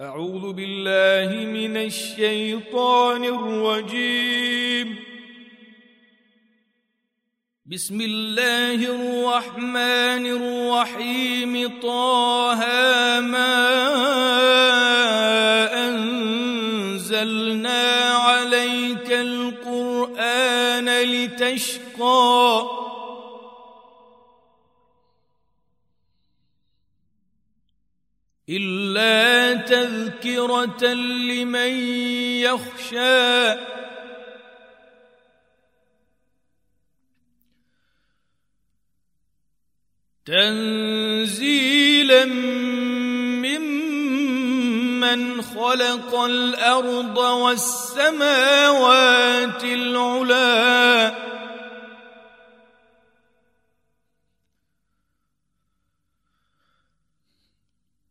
أعوذ بالله من الشيطان الرجيم. بسم الله الرحمن الرحيم. طه ما أنزلنا عليك القرآن لتشقى. إلا تذكرة لمن يخشى. تنزيلا ممن خلق الأرض والسماوات العلى.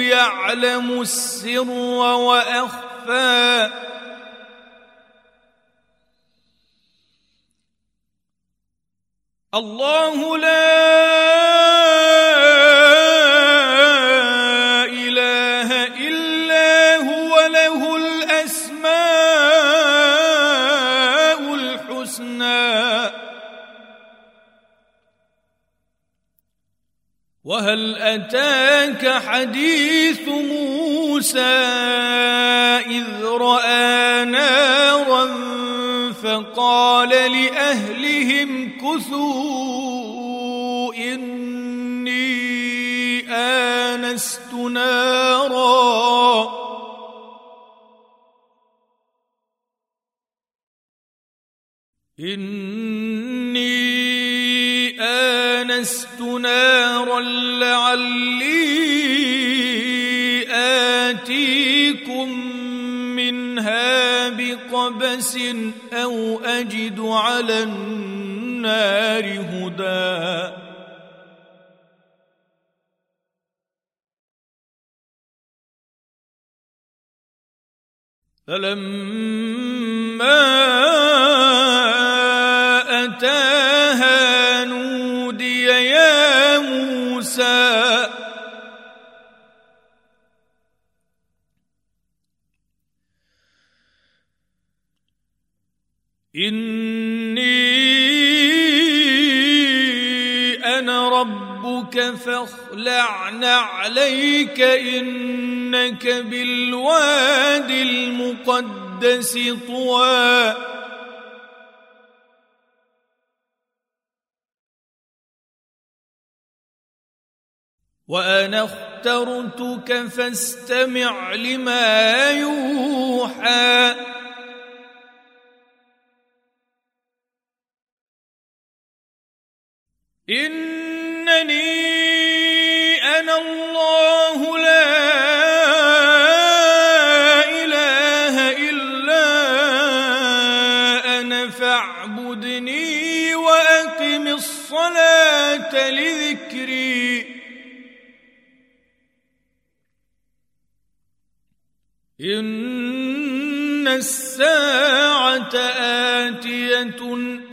يعلم السر وأخفى. الله لا وهل أتاك حديث موسى إذ رأى نارا فقال لأهلهم كثوا إني آنست نارا. إني آنست نارا لعلي آتيكم منها بقبس أو أجد على النار هدى. فلما يا موسى. إني أنا ربك فاخلع نعليك إنك بالواد المقدس طوى. وأنا اخترتك فاستمع لما يوحى. إنني أنا الله لا إله إلا أنا فاعبدني وأقم الصلاة لذكري. إن الساعة آتية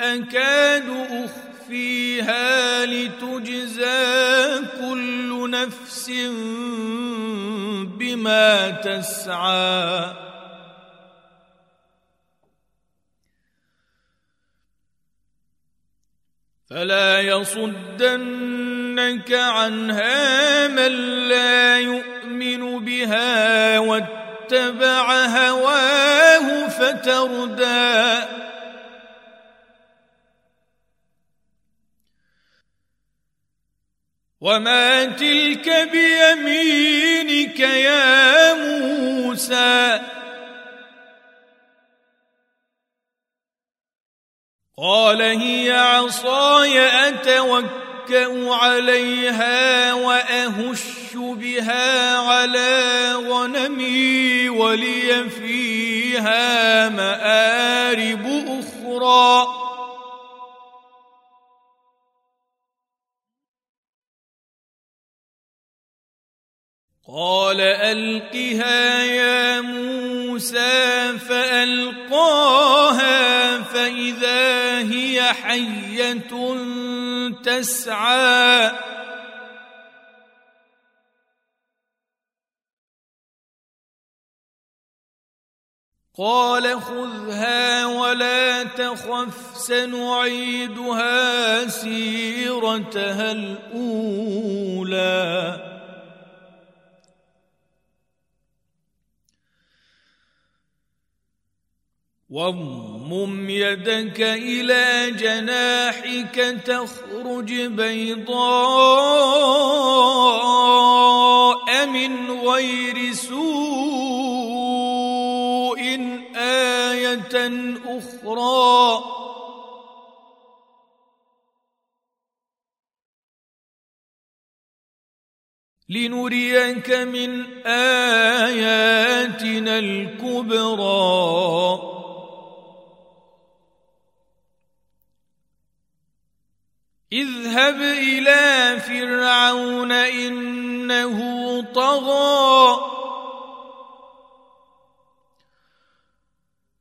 أكاد أخفيها لتجزى كل نفس بما تسعى فلا يصدنك عنها من لا يؤمن بها واتبع هواه فتردى. وما تلك بيمينك يا موسى. قال هي عصاي أتوكأ عليها وأهش بها على غنمي ولي فيها مآرب أخرى. قال ألقها يا موسى فألقاها فإذا هي حية تسعى. قال خذها ولا تخف سنعيدها سيرتها الأولى. واضمم يدك إلى جناحك تخرج بيضاء من غير سوء أخرى. لنريك من آياتنا الكبرى. اذهب إلى فرعون إنه طغى.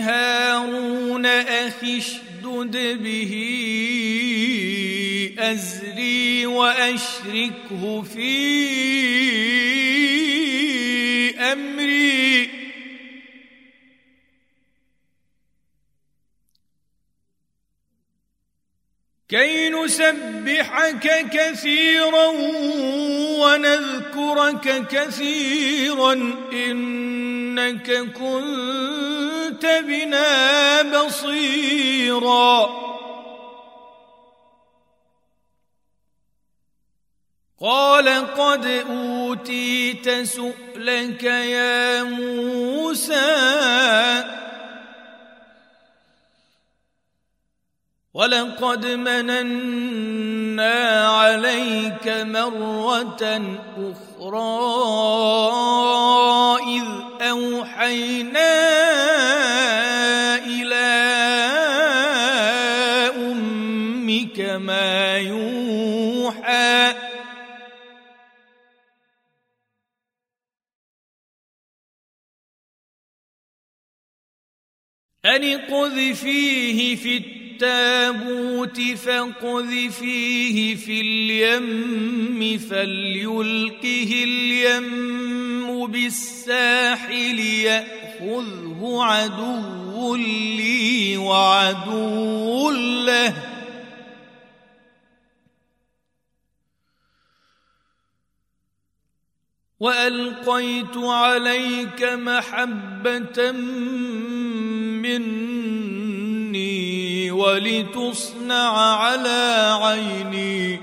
هارون أخي اشدد به أزري وأشركه في أمري. كي نسبحك كثيرا ونذكرك كثيرا إنك كنت بنا بصيرا. قال قد أوتيت سؤلك يا موسى ولقد مننا عليك مرة أخرى إذ أوحينا إلى أمك ما يوحى. أن قذفيه في التابوت فاقذفيه في اليم فليلقه اليم بالساحل يأخذه عدو لي وعدو له. وألقيت عليك محبة مني ولتصنع على عيني.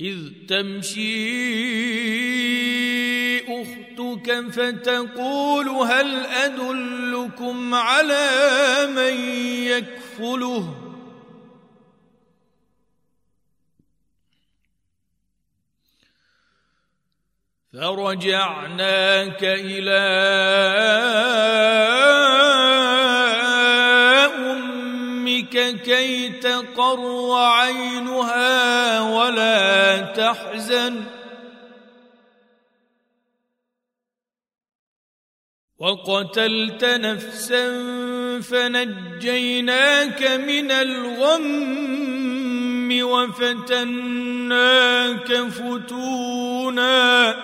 إذ تمشي أختك فتقول هل أدلكم على من يكفله ۖ؟ فرجعناك إلى أمك كي تقر عينها ولا تحزن. وقتلت نفسا فنجيناك من الغم وفتناك فتونا.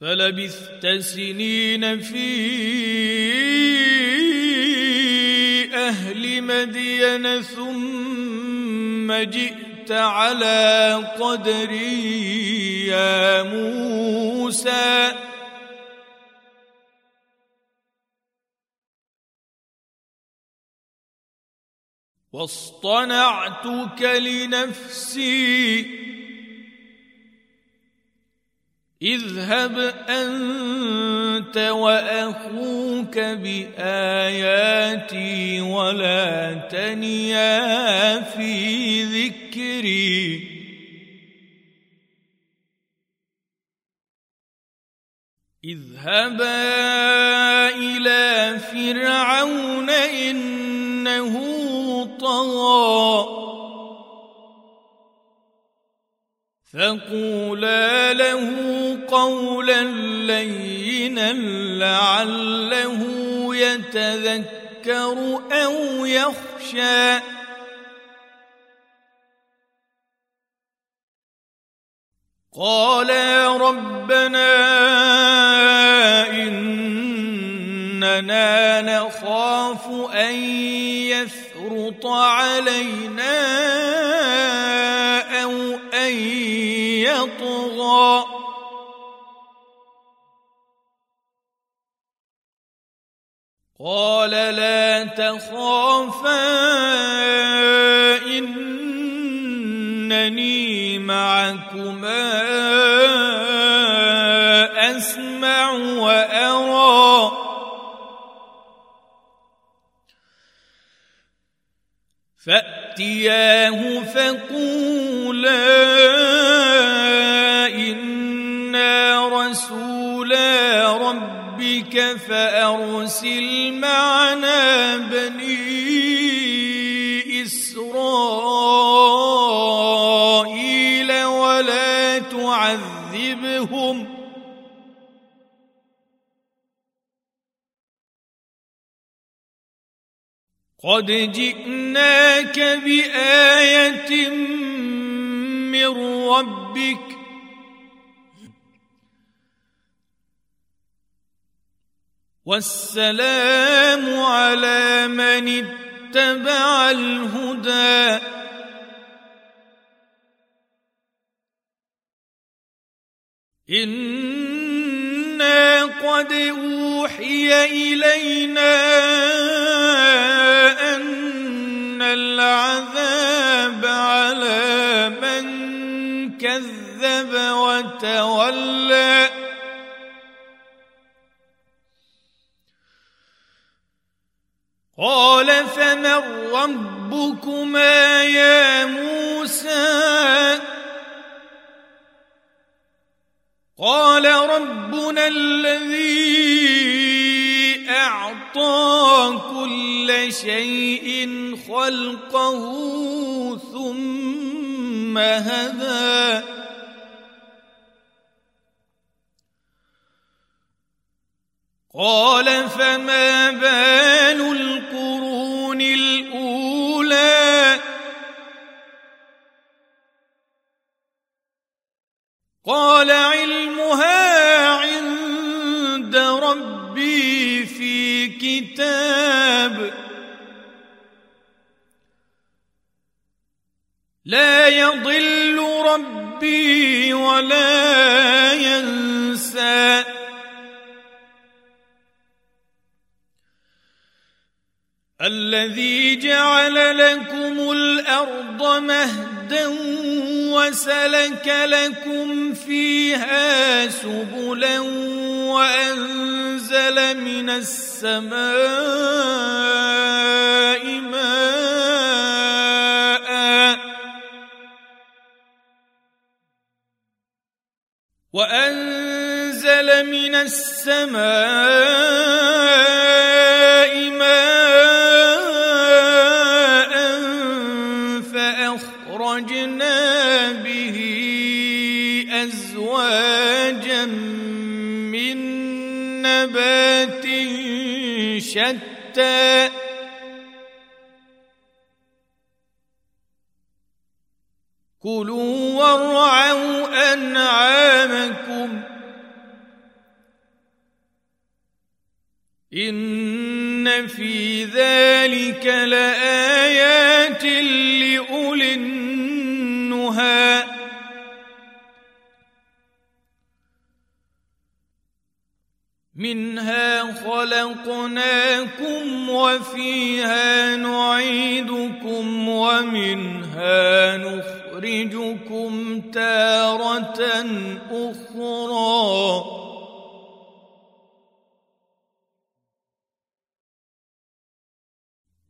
فلبثت سنين في أهل مدين ثم جئت على قدري يا موسى. واصطنعتك لنفسي اذهب أنت وأخوك بآياتي ولا تنيا في ذكري. اذهبا إلى فرعون إنه طغى. فقولا له قولا لينا لعله يتذكر أو يخشى. قال يا ربنا إننا نخاف أن يفرط علينا أو أن يطغى. قال لا تخافا إنني معكما أسمع وأرى. فأتياه فقولا إنا رسولا. ربك فأرسل معنا بني إسرائيل ولا تعذبهم قد جئناك بآية من ربك والسلام على من اتبع الهدى. إنا قد أوحي إلينا أن العذاب على من كذب وتولى. قال فمن ربكما يا موسى؟ قال ربنا الذي أعطى كل شيء خلقه ثم هدى. قال فما بال قال علمها عند ربي في كتاب. لا يضل ربي ولا ينسى. الذي جعل لكم الأرض مهدا وسلك لكم فيها سبلا وأنزل من السماء ماء. وأنزل من السماء فاخرجنا به أزواجا من نبات شتى. كلوا وارعوا أنعامكم. إن إن في ذلك لآيات لأولي منها خلقناكم وفيها نعيدكم ومنها نخرجكم تارة أخرى.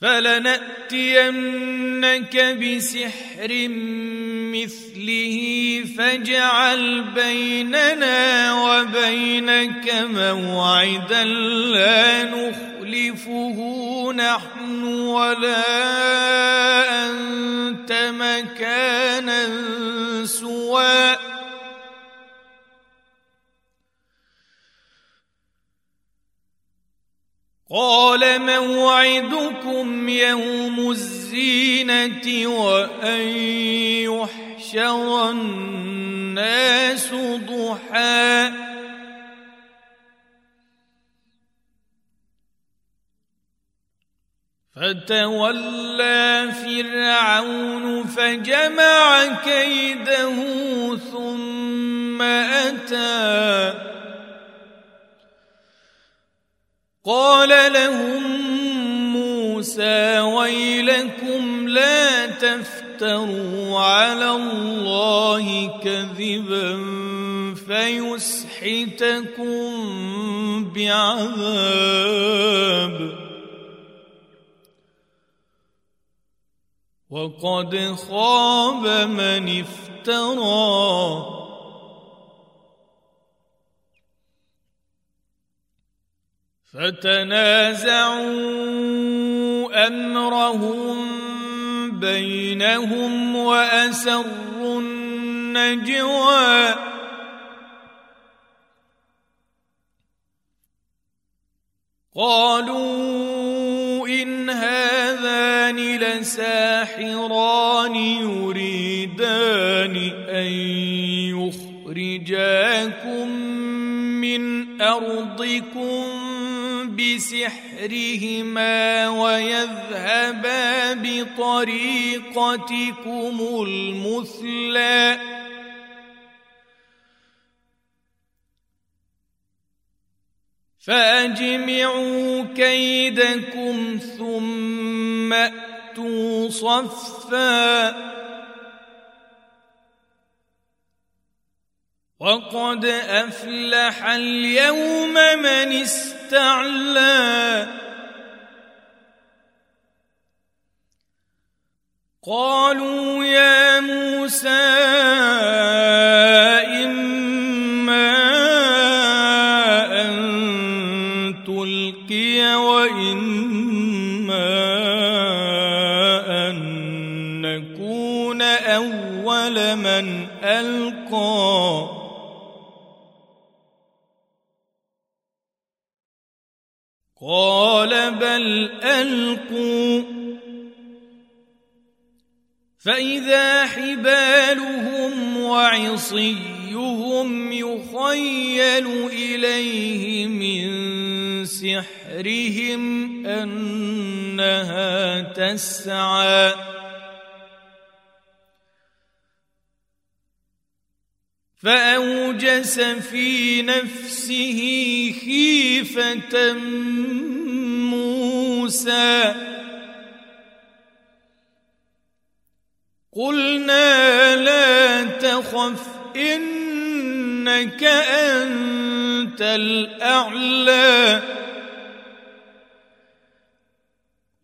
فلنأتينك بسحر مثله فاجعل بيننا وبينك موعدا لا نخلفه نحن ولا أنت مكانا سوى قال موعدكم يوم الزينة وأن يحشر الناس ضحى. فتولى فرعون فجمع كيده ثم أتى. قال لهم موسى ويلكم لا تفتروا على الله كذبا فيسحتكم بعذاب. وقد خاب من افترى. فتنازعوا أمرهم بينهم وأسروا النجوى. قالوا إن هذان لساحران يريدان أن يخرجاكم من أرضكم بسحرهما ويذهبا بطريقتكم المثلى. فأجمعوا كيدكم ثم أتوا صفا. وقد أفلح اليوم من استعلى قالوا يا موسى إما أن تلقي وإما أن نكون أول من ألقى قال بل ألقوا. فإذا حبالهم وعصيهم يخيل إليه من سحرهم أنها تسعى. فأوجس في نفسه خيفة موسى. قلنا لا تخف إنك أنت الأعلى.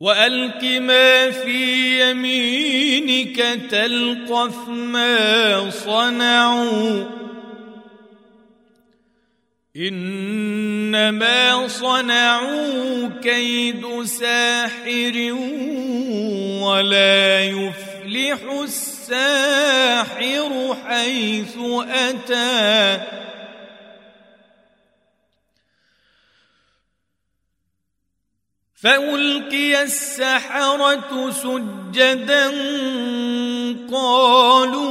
وألق ما في يمينك تلقف ما صنعوا. إنما صنعوا كيد ساحر ولا يفلح الساحر حيث أتى. فالقي السحره سجدا قالوا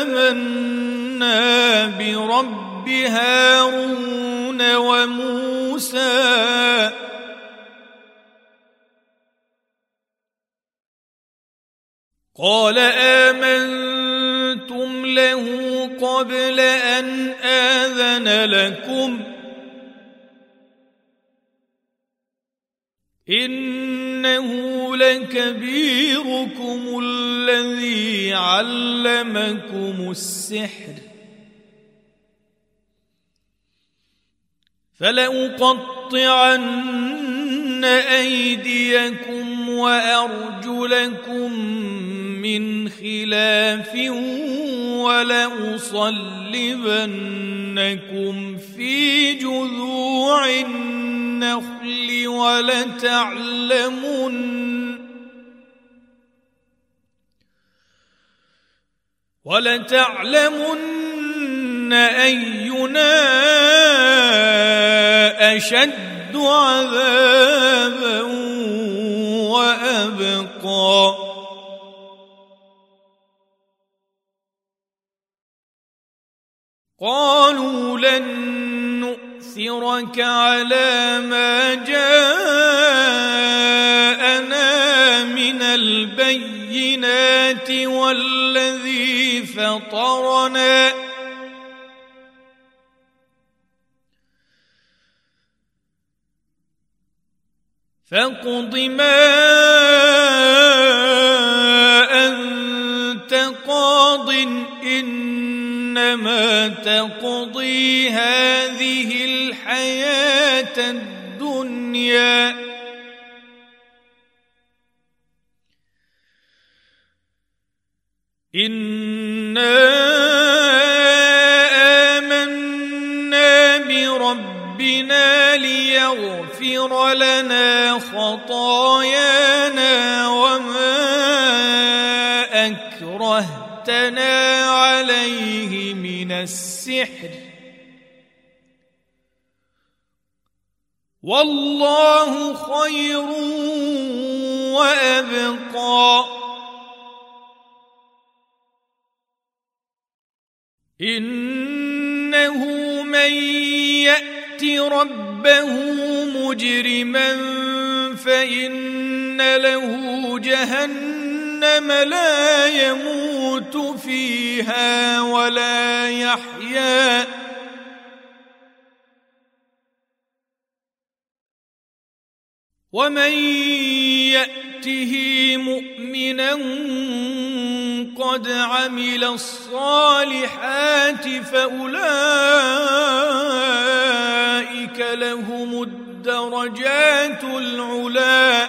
امنا برب هارون وموسى قال امنتم له قبل ان اذن لكم إنه لكبيركم الذي علمكم السحر. فلأقطعن أيديكم وأرجلكم من خلاف ولأصلبنكم في جذوع النخل ولتعلمن ولتعلمن أينا أشد عذابا وأبقى. قالوا لن نؤثرك على ما جاءنا من البينات والذي فطرنا. فاقض ما أنت قاض انما تقضي هذه الحياة الدنيا. انا امنا بربنا ليغفر لنا خطايانا وما اكرهتنا عليه من السحر. والله خير وأبقى. إنه من يأت ربه مجرما فإن له جهنم لا يموت فيها ولا يحيا. ومن يأته مؤمنا قد عمل الصالحات فأولئك لهم الدرجات العلى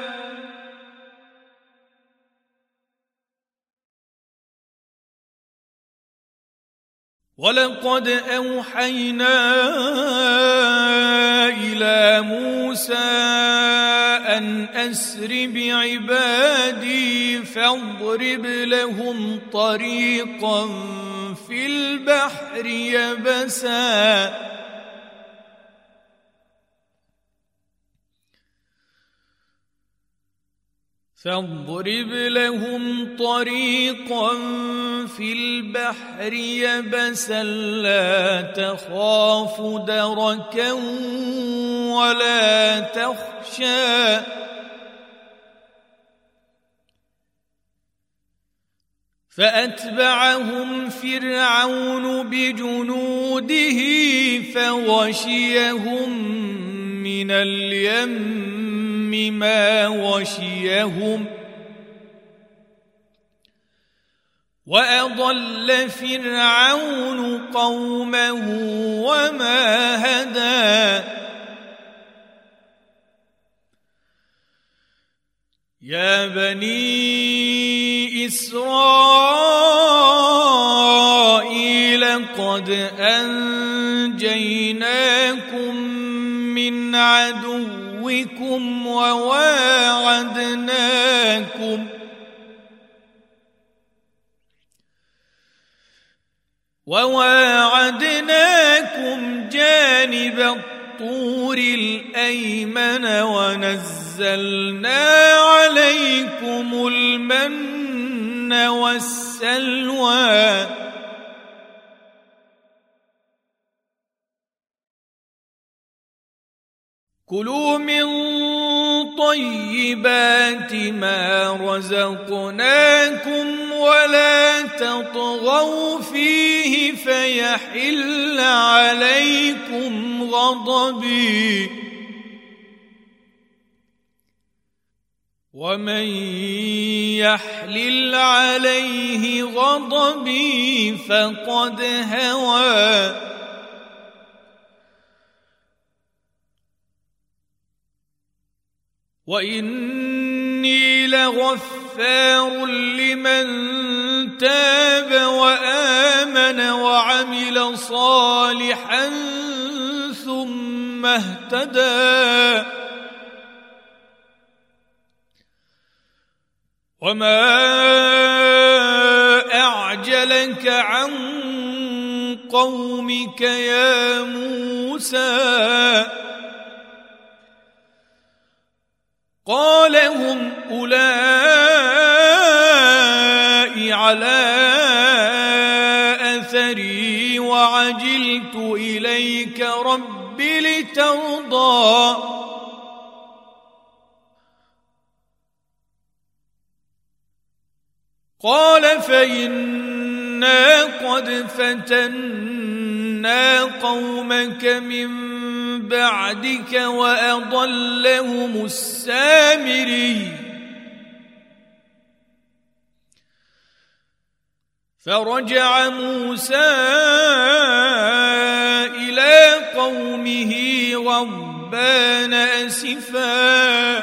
ولقد أوحينا إلى موسى أن أسر بعبادي فاضرب لهم طريقا في البحر يبسا فاضرب لهم طريقا في البحر يبسا لا تخاف دركا ولا تخشى. فأتبعهم فرعون بجنوده فغشيهم من اليم ما غشيهم وأضل فرعون قومه وما هدى يا بني إسرائيل قد أنجيناكم من عدوكم وواعدناكم. وواعدناكم جانب الطور الأيمن ونزلنا عليكم المن والسلوى. كلوا من طيبات ما رزقناكم ولا تطغوا فيه فيحل عليكم غضبي. ومن يحلل عليه غضبي فقد هوى. واني لغفار لمن تاب وامن وعمل صالحا ثم اهتدى وما اعجلك عن قومك يا موسى أولئك على أثري وعجلت إليك رب لترضى. قال فإنا قد فتنا قومك من بعدك وأضلهم السامري. فرجع موسى إلى قومه غضبان أسفا.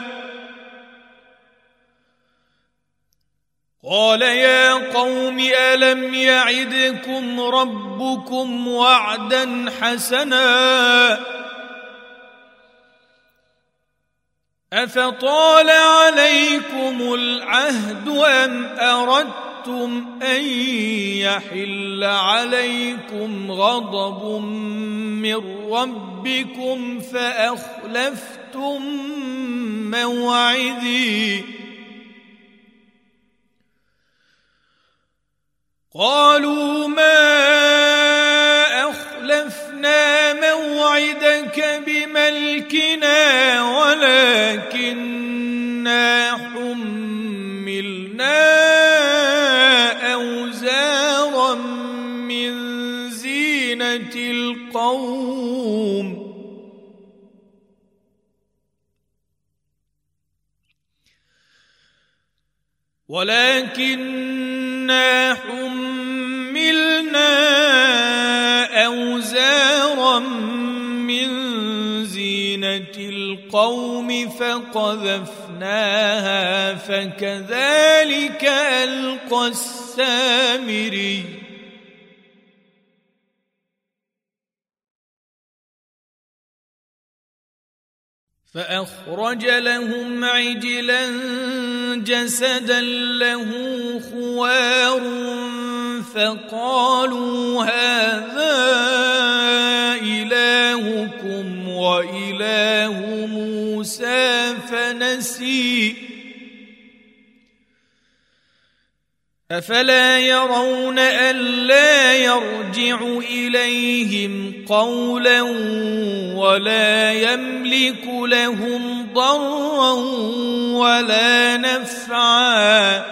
قال يا قوم ألم يعدكم ربكم وعدا حسنا؟ أفطال عليكم العهد أم أردتم ان يحل عليكم غضب من ربكم فاخلفتم موعدي قالوا ما أخلفنا موعدك بملكنا ولكننا حملنا القوم. ولكننا حملنا أوزارا من زينة القوم فقذفناها فكذلك ألقى السامري. فأخرج لهم عجلا جسدا له خوار فقالوا هذا إلهكم وإله موسى فنسي أفلا يرون الا يرجع إليهم قولا ولا يملك لهم ضرا ولا نفعا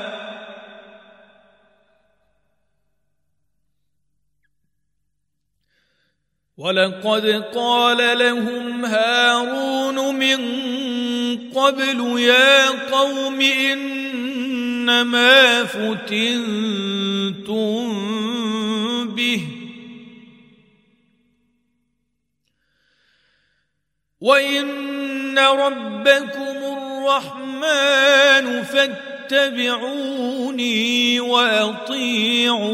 ولقد قال لهم هارون من قبل يا قوم إن إنما فتنتم به. وإن ربكم الرحمن فاتبعوني وأطيعوا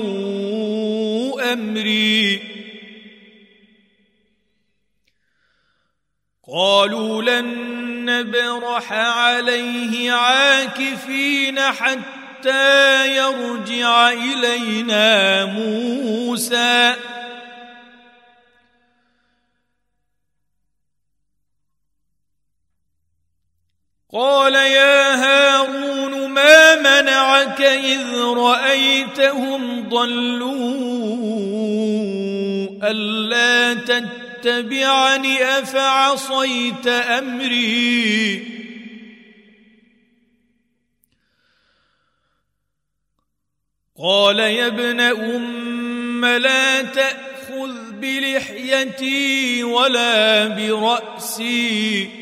أمري. قالوا لن نبرح عليه عاكفين حتى يرجع إلينا موسى. قال يا هارون ما منعك إذ رأيتهم ضلوا ألا تتبعوا تتبعني أفعصيت أمري. قال يا ابن أم لا تأخذ بلحيتي ولا برأسي.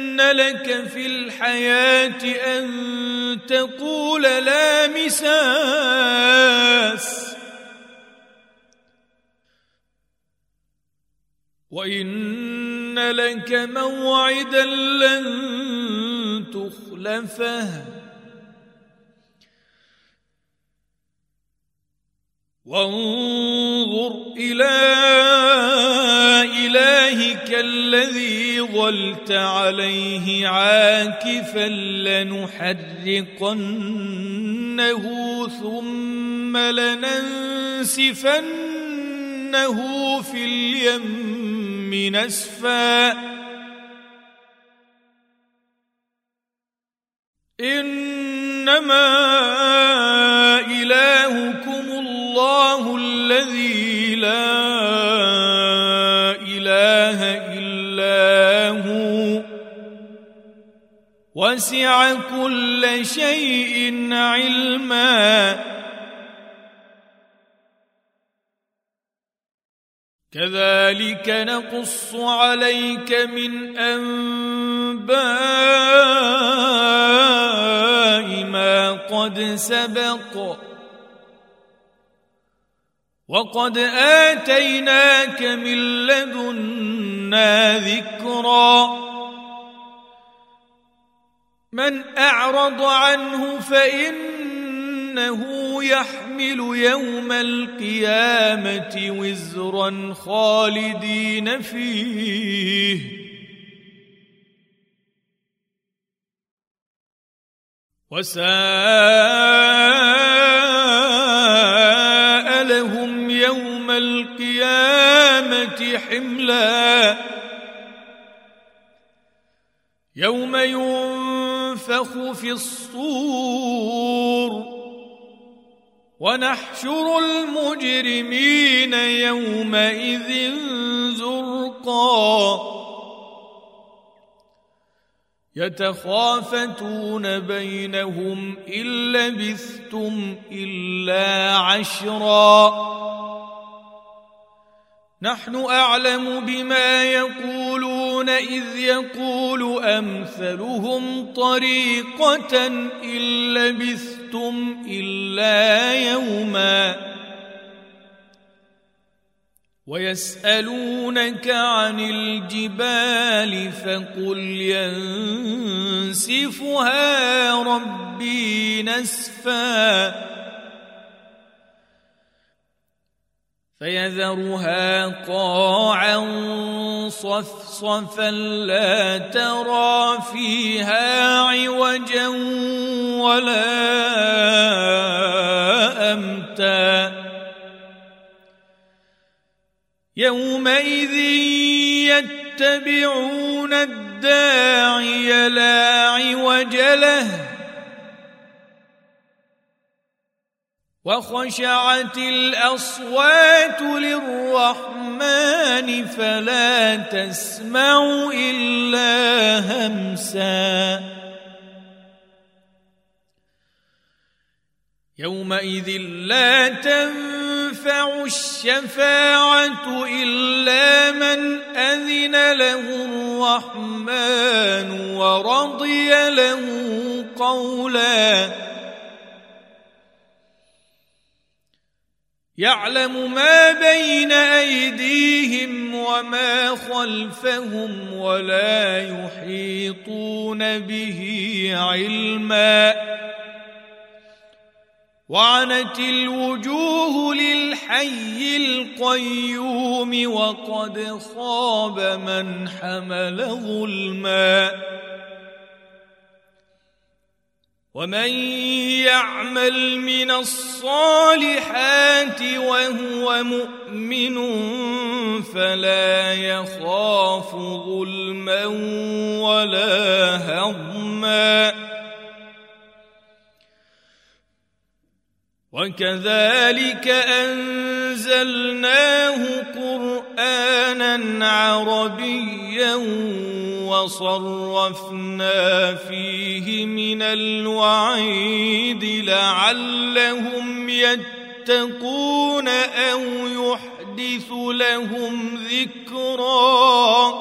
فإن لك في الحياة أن تقول لا مساس. وإن لك موعدا لن تخلفه. وانظر إلى إلهك الذي ظلت عليه عاكفا لنحرقنه ثم لننسفنه في اليم نسفا. إنما إلهكم الله الذي لا وسع كل شيء علما. كذلك نقص عليك من أنباء ما قد سبق. وقد آتيناك من لدنا ذكرًا. من أعرض عنه فإنه يحمل يوم القيامة وزرا خالدين فيه. وساء لهم يوم القيامة حملا. يوم ينفق ينفخ في الصور ونحشر المجرمين يومئذ زرقا يتخافتون بينهم إن لبثتم إلا عشرا نحن أعلم بما يقولون إذ يقول أمثلهم طريقة إن لبثتم إلا يوما ويسألونك عن الجبال فقل ينسفها ربي نسفا فيذرها قاعا صفصفا لا ترى فيها عوجا ولا أمتا. يومئذ يتبعون الداعي لا عوج له. وخشعت الأصوات للرحمن فلا تسمع إلا همسا. يومئذ لا تنفع الشفاعة إلا من أذن له الرحمن ورضي له قولا يعلم ما بين أيديهم وما خلفهم ولا يحيطون به علما. وعنت الوجوه للحي القيوم وقد خاب من حمل ظلما. ومن يعمل من الصالحات وهو مؤمن فلا يخاف ظلما ولا هضما. وكذلك أنزلناه قرآنا عربيا وصرفنا فيه من الوعيد لعلهم يتقون أو يحدث لهم ذكرا.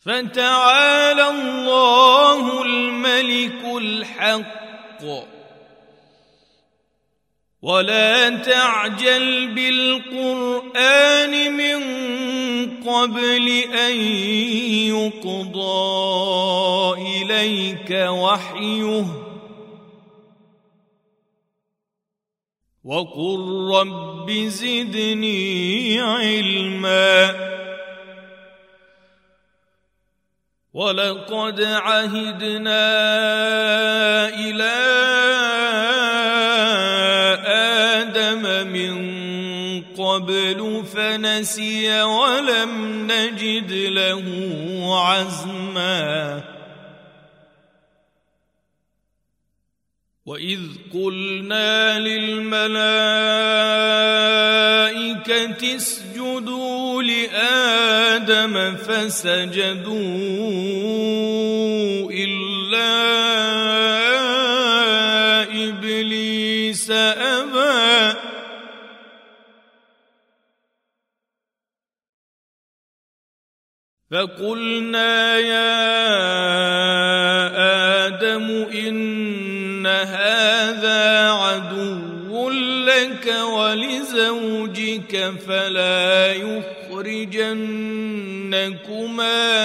فتعالى الله الملك الحق. ولا تعجل بالقرآن من قبل أن يقضى إليك وحيه. وقل رب زدني علما. ولقد عهدنا إلى قبل فنسي ولم نجد له عزما. وإذ قلنا للملائكة اسجدوا لآدم فسجدوا إلا فقلنا يا آدم إن هذا عدو لك ولزوجك فلا يخرجنكما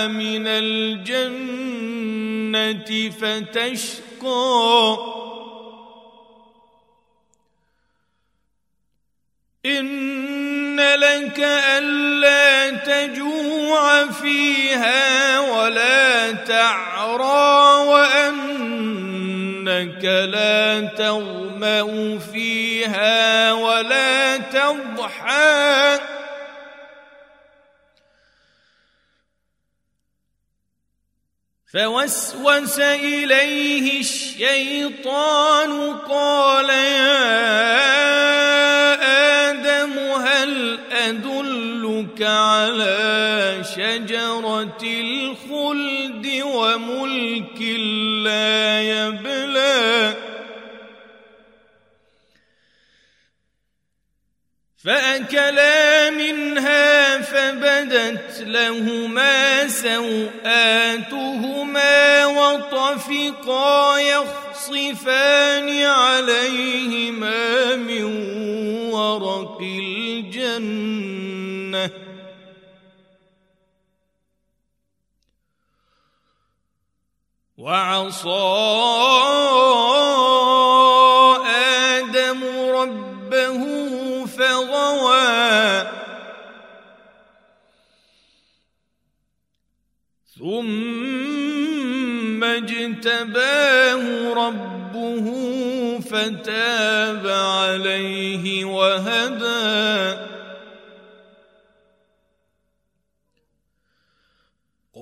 من الجنة فتشقى. إن لك ألا تجوع فيها ولا تعرى وأنك لا تظما فيها ولا تضحى. فوسوس إليه الشيطان قال يا أدلك على شجرة الخلد وملك لا يبلى. فأكلا منها فبدت لهما سوآتهما وطفقا يخصفان عليهما من ورق الجنة. وعصى آدم ربه فغوى. ثم اجتباه ربه فتاب عليه وهدى.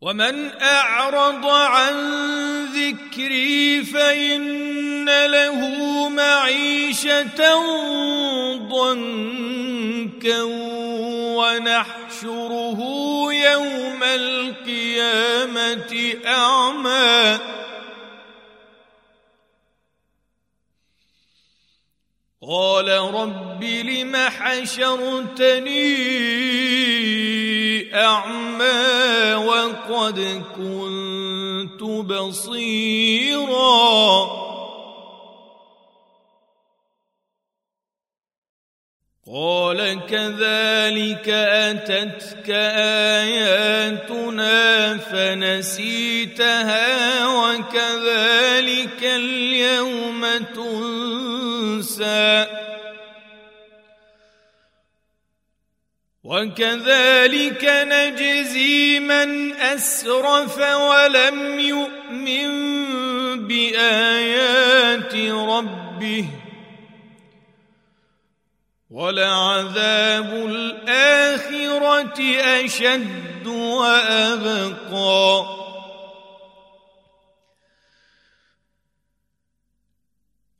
ومن أعرض عن ذكري فإن له معيشة ضنكا ونحشره يوم القيامة أعمى. قال رب لم حشرتني أعمى وقد كنت بصيرا. قال كذلك أتتك آياتنا فنسيتها وكذلك اليوم تنسى. وكذلك نجزي من أسرف ولم يؤمن بآيات ربه ولعذاب الآخرة أشد وأبقى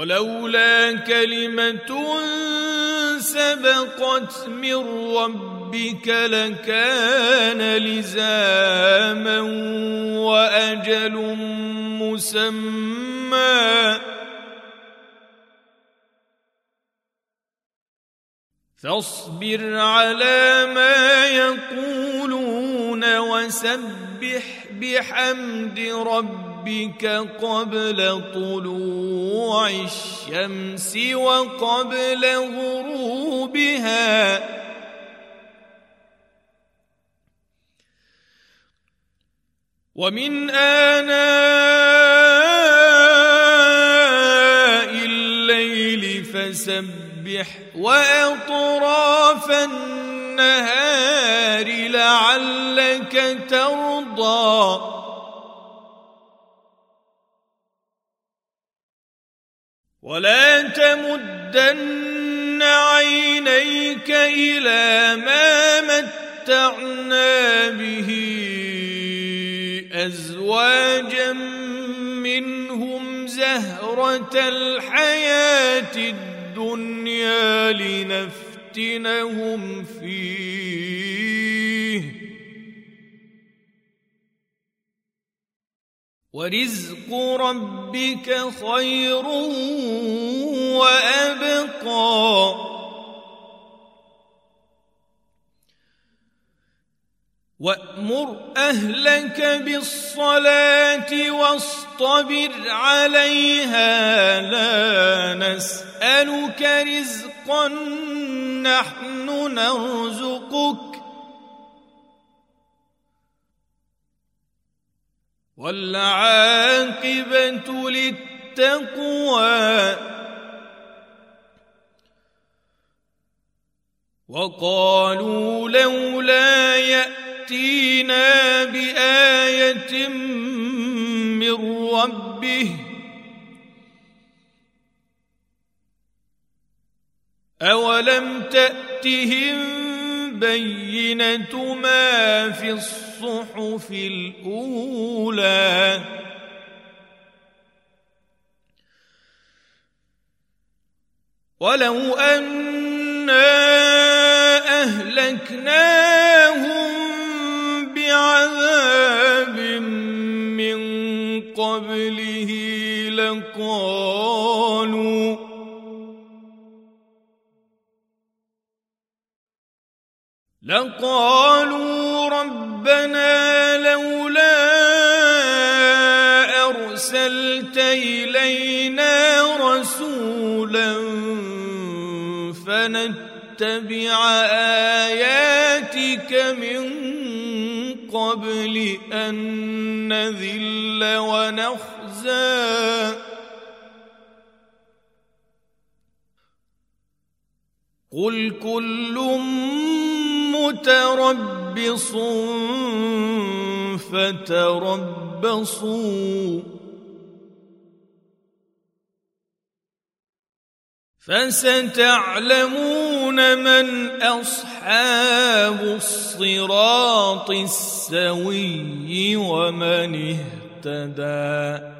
ولولا كلمة سبقت من ربك لكان لزاما وأجل مسمى. فاصبر على ما يقولون وسبح بحمد ربك قبل طلوع الشمس وقبل غروبها. ومن آناء الليل فسبح وأطراف النهار لعلك ترضى. ولا تمدن عينيك إلى ما متعنا به أزواجا منهم زهرة الحياة الدنيا لنفتنهم فيه. ورزق ربك خير وابقى. وامر اهلك بالصلاه واصطبر عليها. لا نسالك رزقا نحن نرزقك. والعاقبة للتقوى. وقالوا لولا يأتينا بآية من ربه أولم تأتهم بينه ما في الصحف الأولى. ولو انا اهلكناهم بعذاب من قبله لقالوا لقالوا ربنا لولا أرسلت إلينا رسولا فنتبع آياتك من قبل أن نذل ونخزى. قل كل متربص فتربصوا. فستعلمون من أصحاب الصراط السوي ومن اهتدي